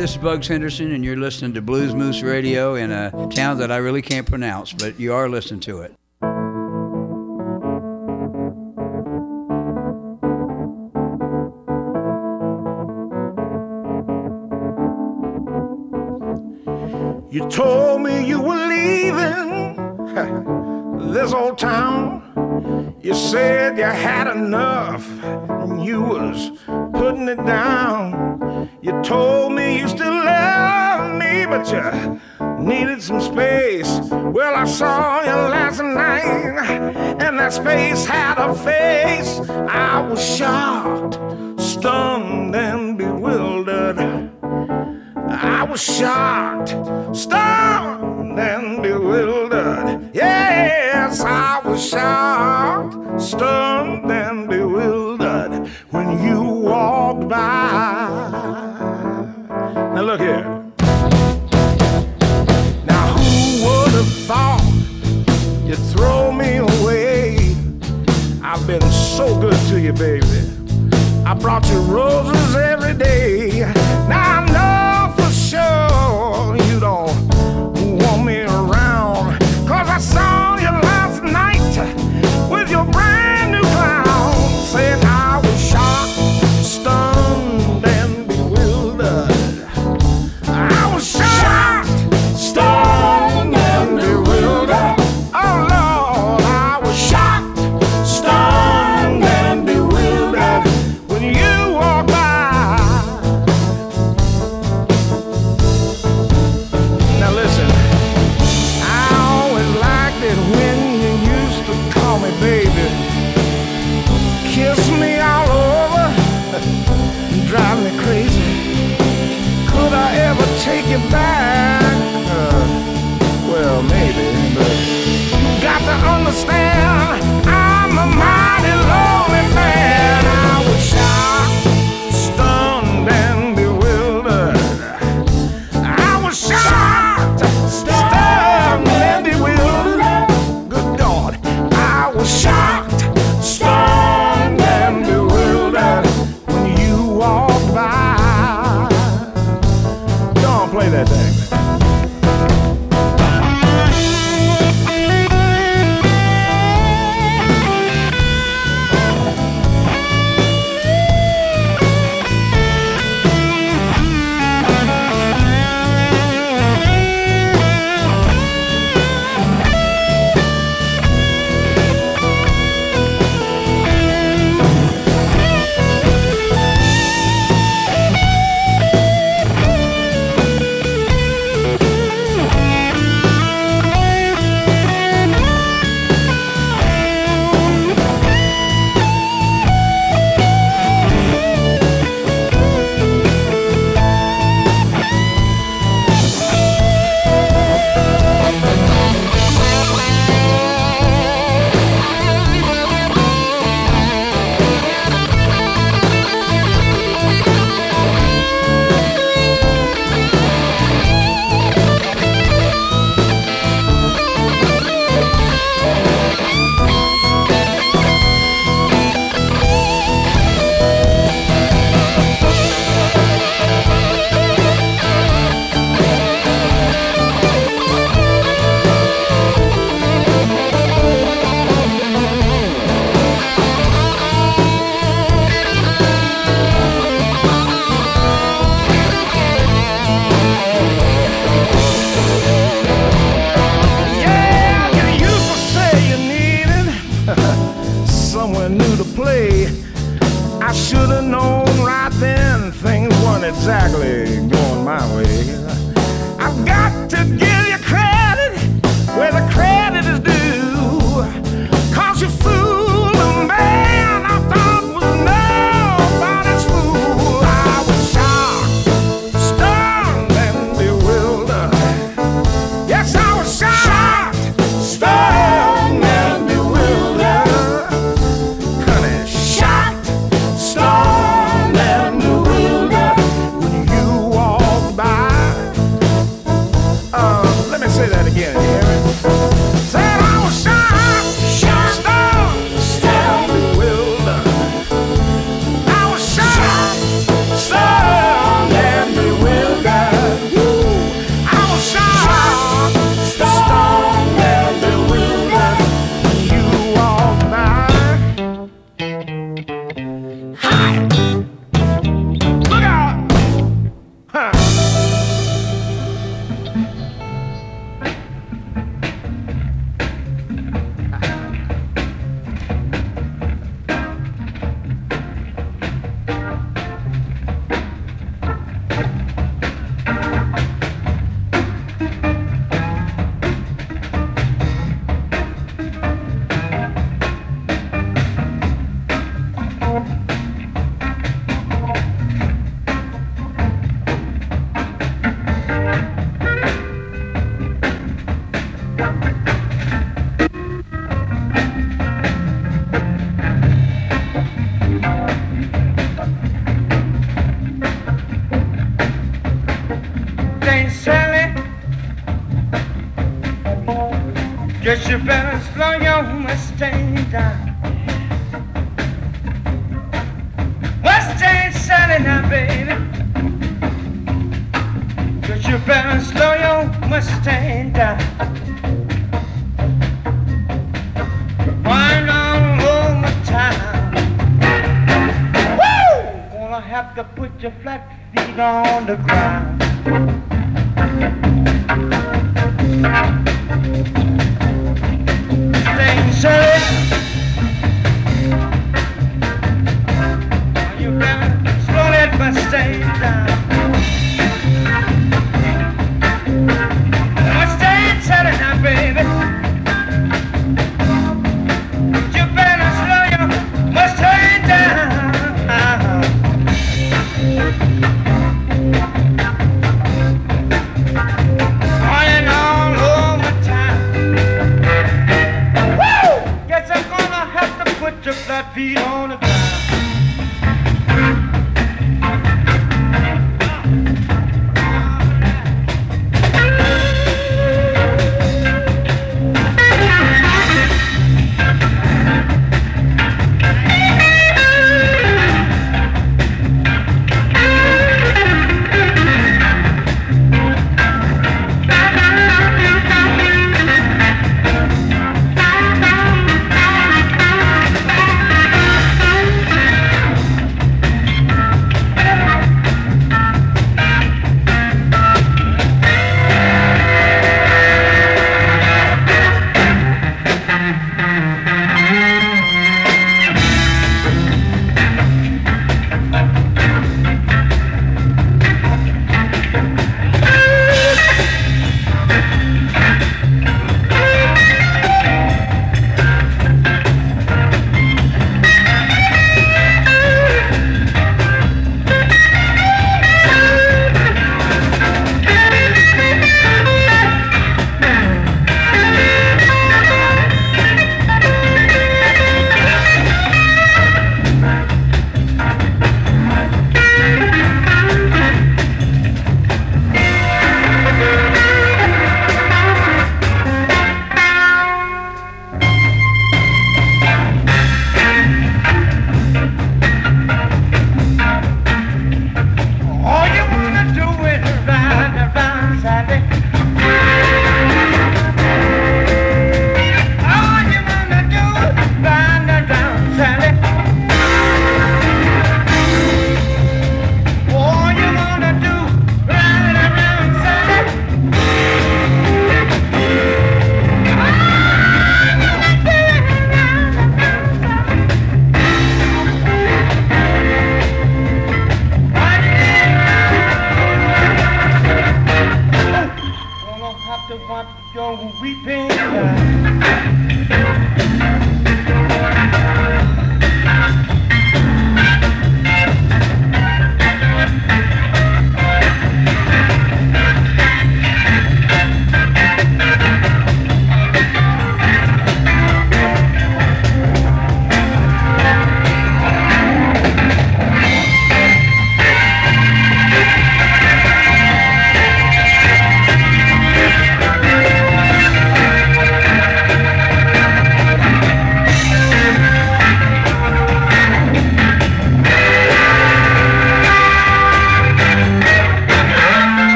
This is Bugs Henderson, and you're listening to Bluesmoose Radio in a town that I really can't pronounce, but you are listening to it. You told me you were leaving this old town. You said you had enough and you was putting it down. You told me you still love me, but you needed some space. Well, I saw you last night, and that space had a face. I was shocked, stunned, and bewildered. I was shocked, stunned, and bewildered. Yes, I was shocked, stunned, Now, look here. Now, who would have thought you'd throw me away? I've been so good to you, baby. I brought you roses every day. Now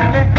around,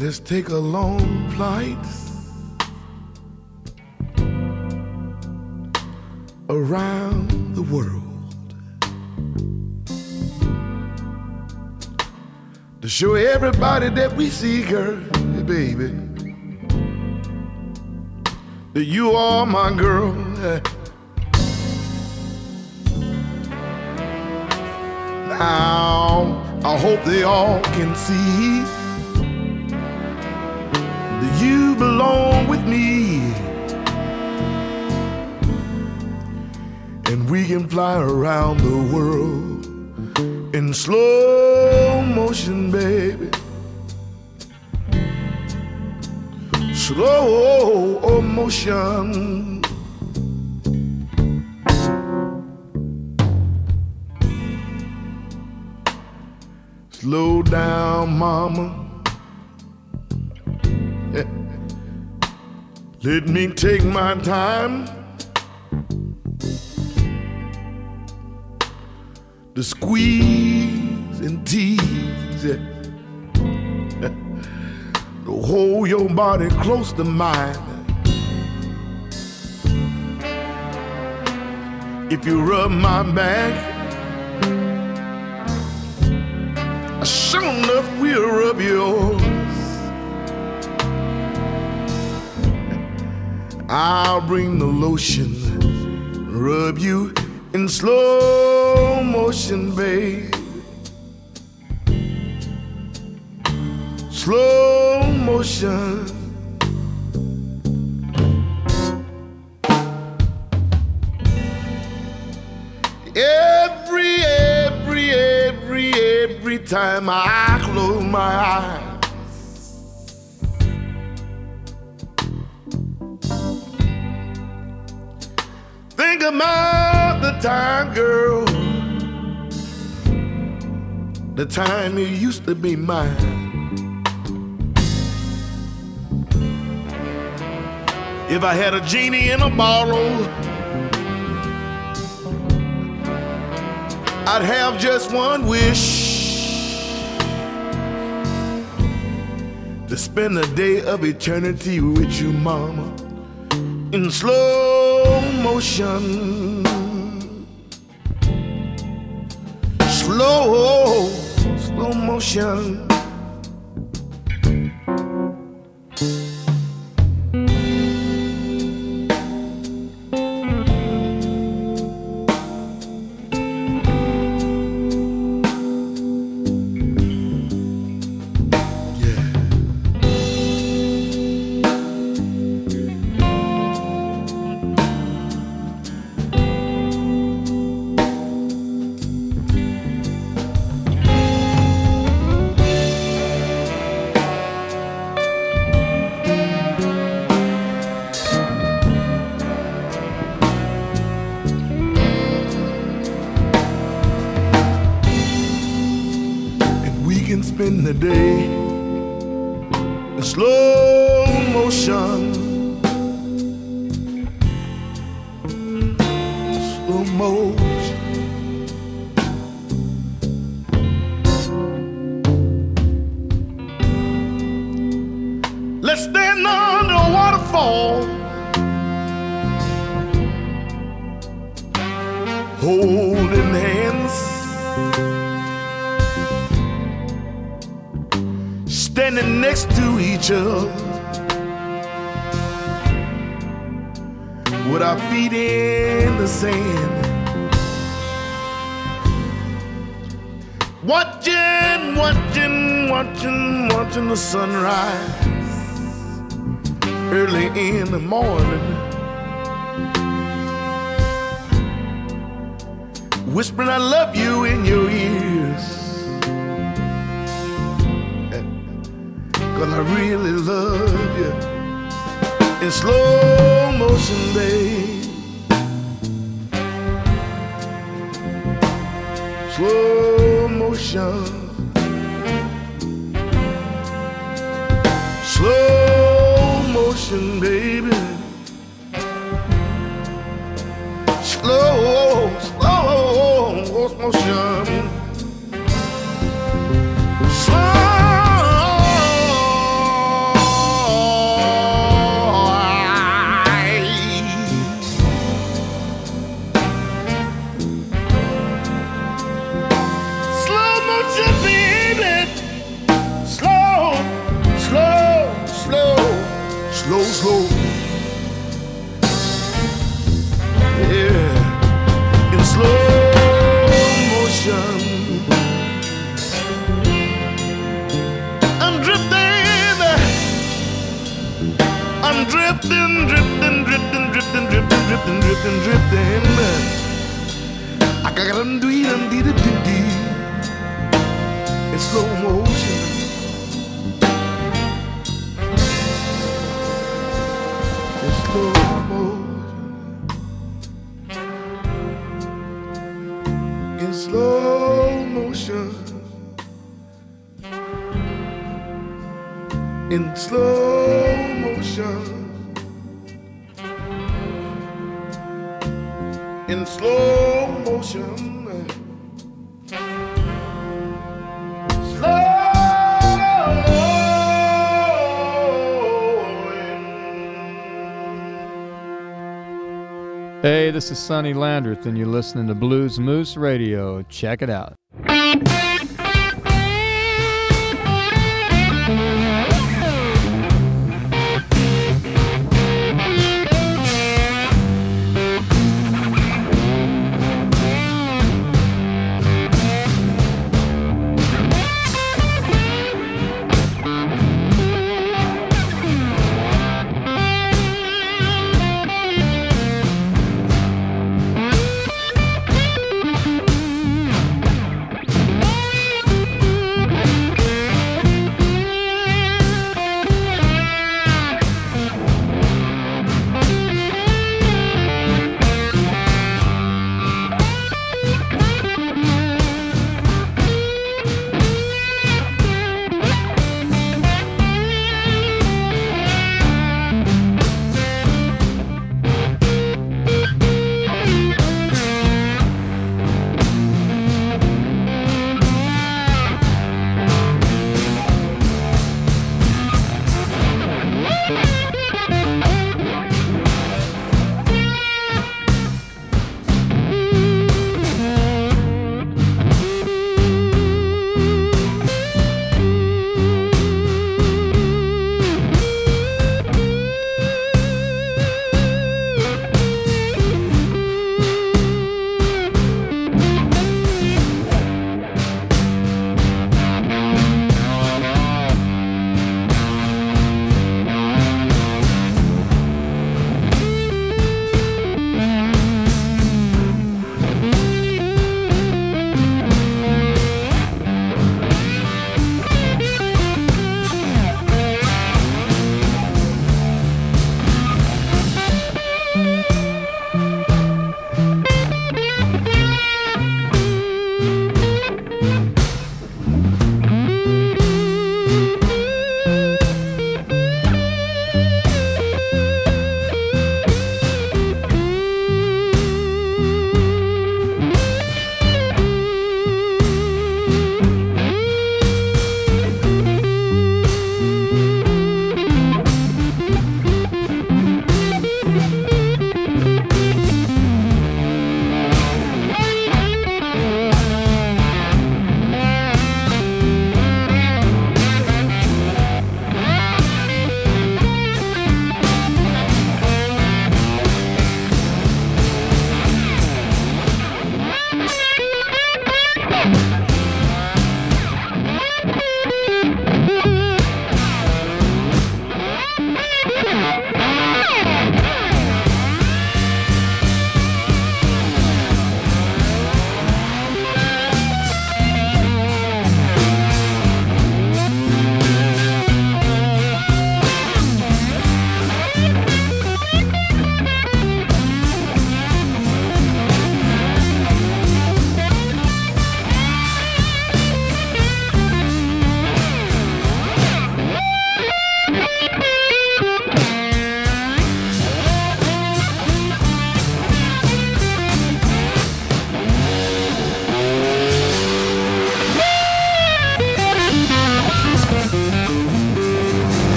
Let's take a long flight. Around the world. To show everybody that we see, girl, baby, that you are my girl. Now, I hope they all can see belong with me. And we can fly around the world in slow motion, baby. Slow motion. Slow down, mama. Let me take my time to squeeze and tease it. to hold your body close to mine. If you rub my back, sure enough we'll rub yours. I'll bring the lotion, rub you in slow motion, babe. Slow motion. Every, every, every, every time I close my eyes. Think about the time, girl. The time you used to be mine. If I had a genie in a bottle, I'd have just one wish to spend a day of eternity with you, mama, in slow motion. Slow, slow motion. Motion. Let's stand under a waterfall. Holding hands. standing next to each other with our feet in the sand. Watching, watching, watching, the sunrise early in the morning. Whispering, I love you in your ears. Cause I really love you in slow motion, babe. Slow motion. Slow motion, baby. Slow, slow motion. I'm drifting, drifting, drifting, drifting, drifting, drifting, drifting, drifting. I got them dee dee dee in slow motion. In slow motion. In slow motion. In slow slow motion. Hey, this is Sonny Landreth, and you're listening to Bluesmoose Radio. Check it out.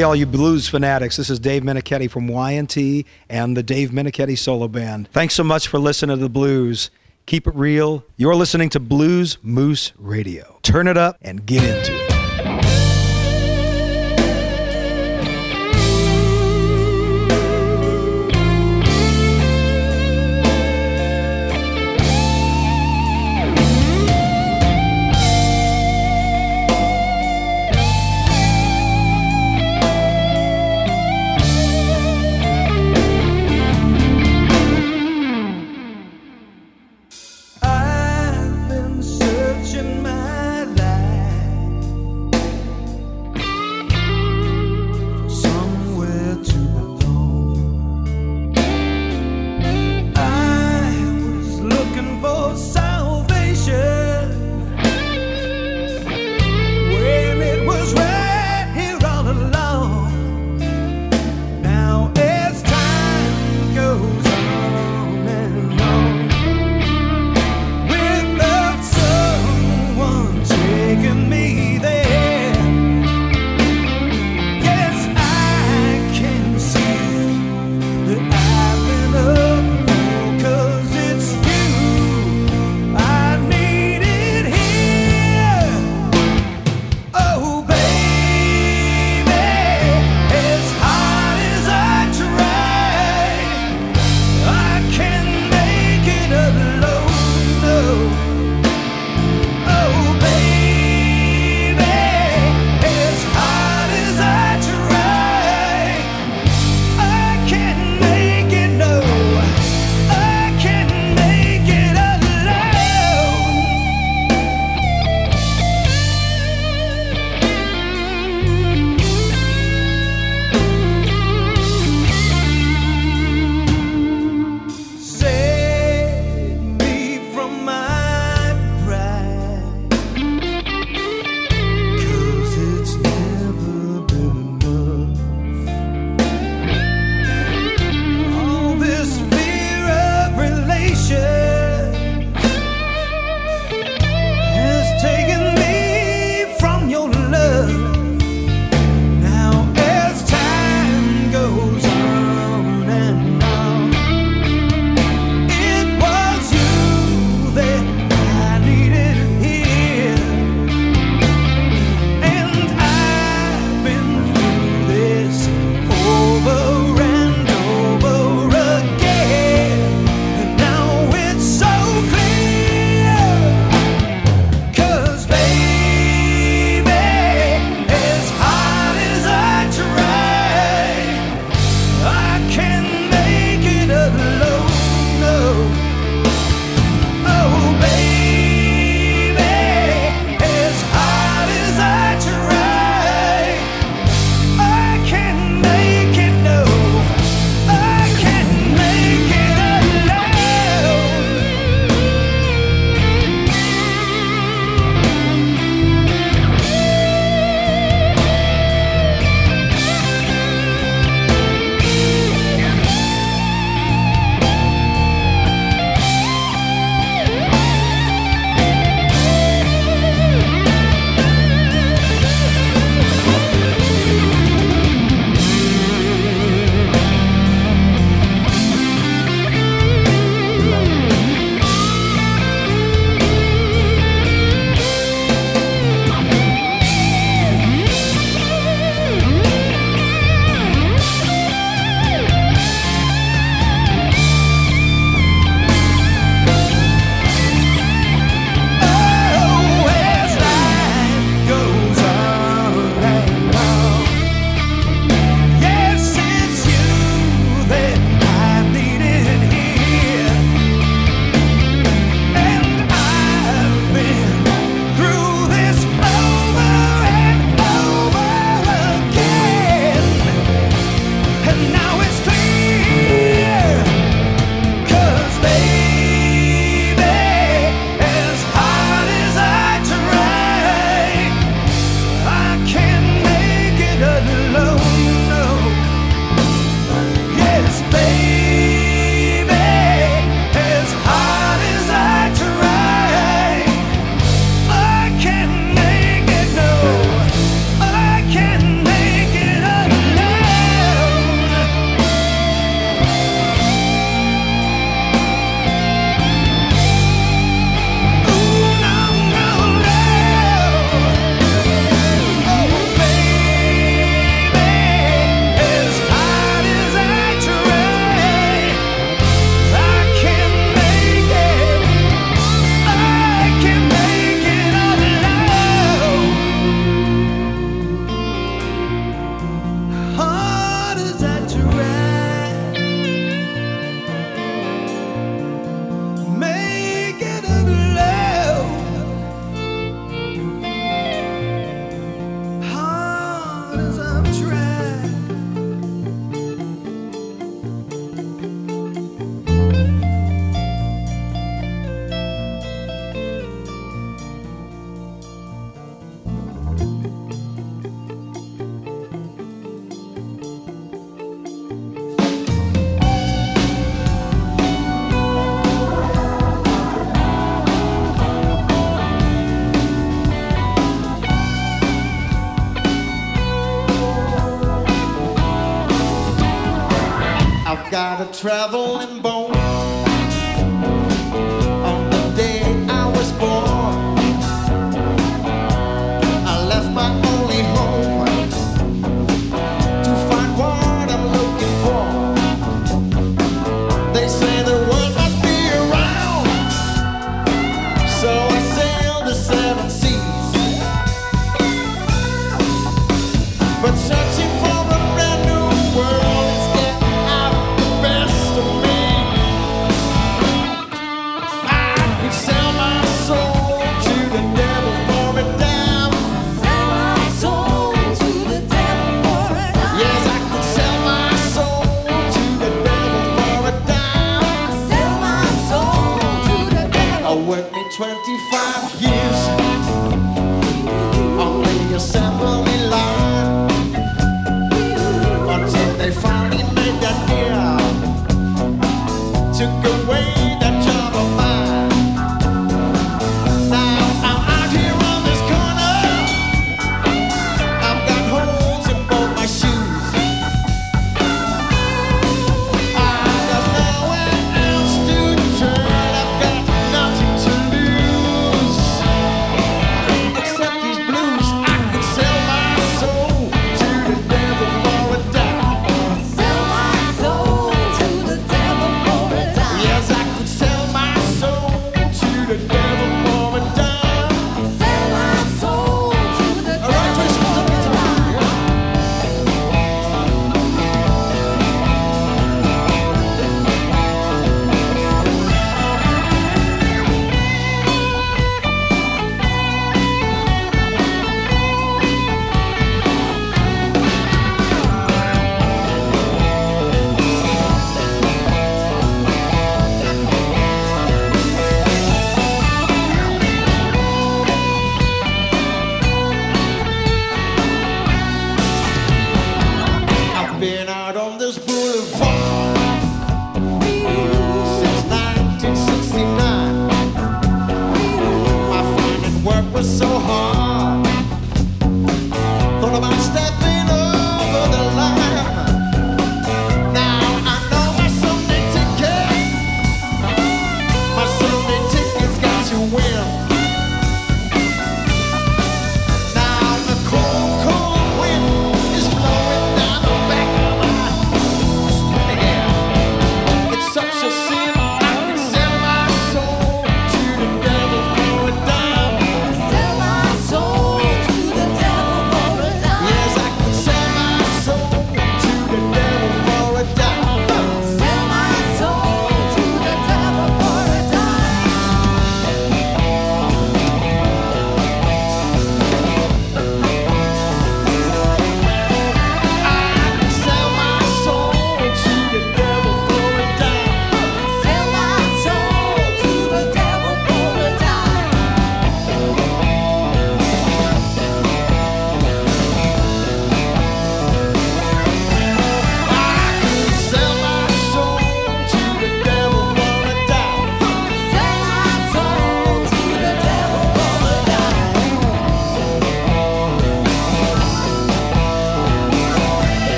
Hey, all you blues fanatics, this is Dave Meniketti from Y&T and the Dave Meniketti Solo Band. Thanks so much for listening to the blues. Keep it real. You're listening to Bluesmoose Radio. Turn it up and get into it.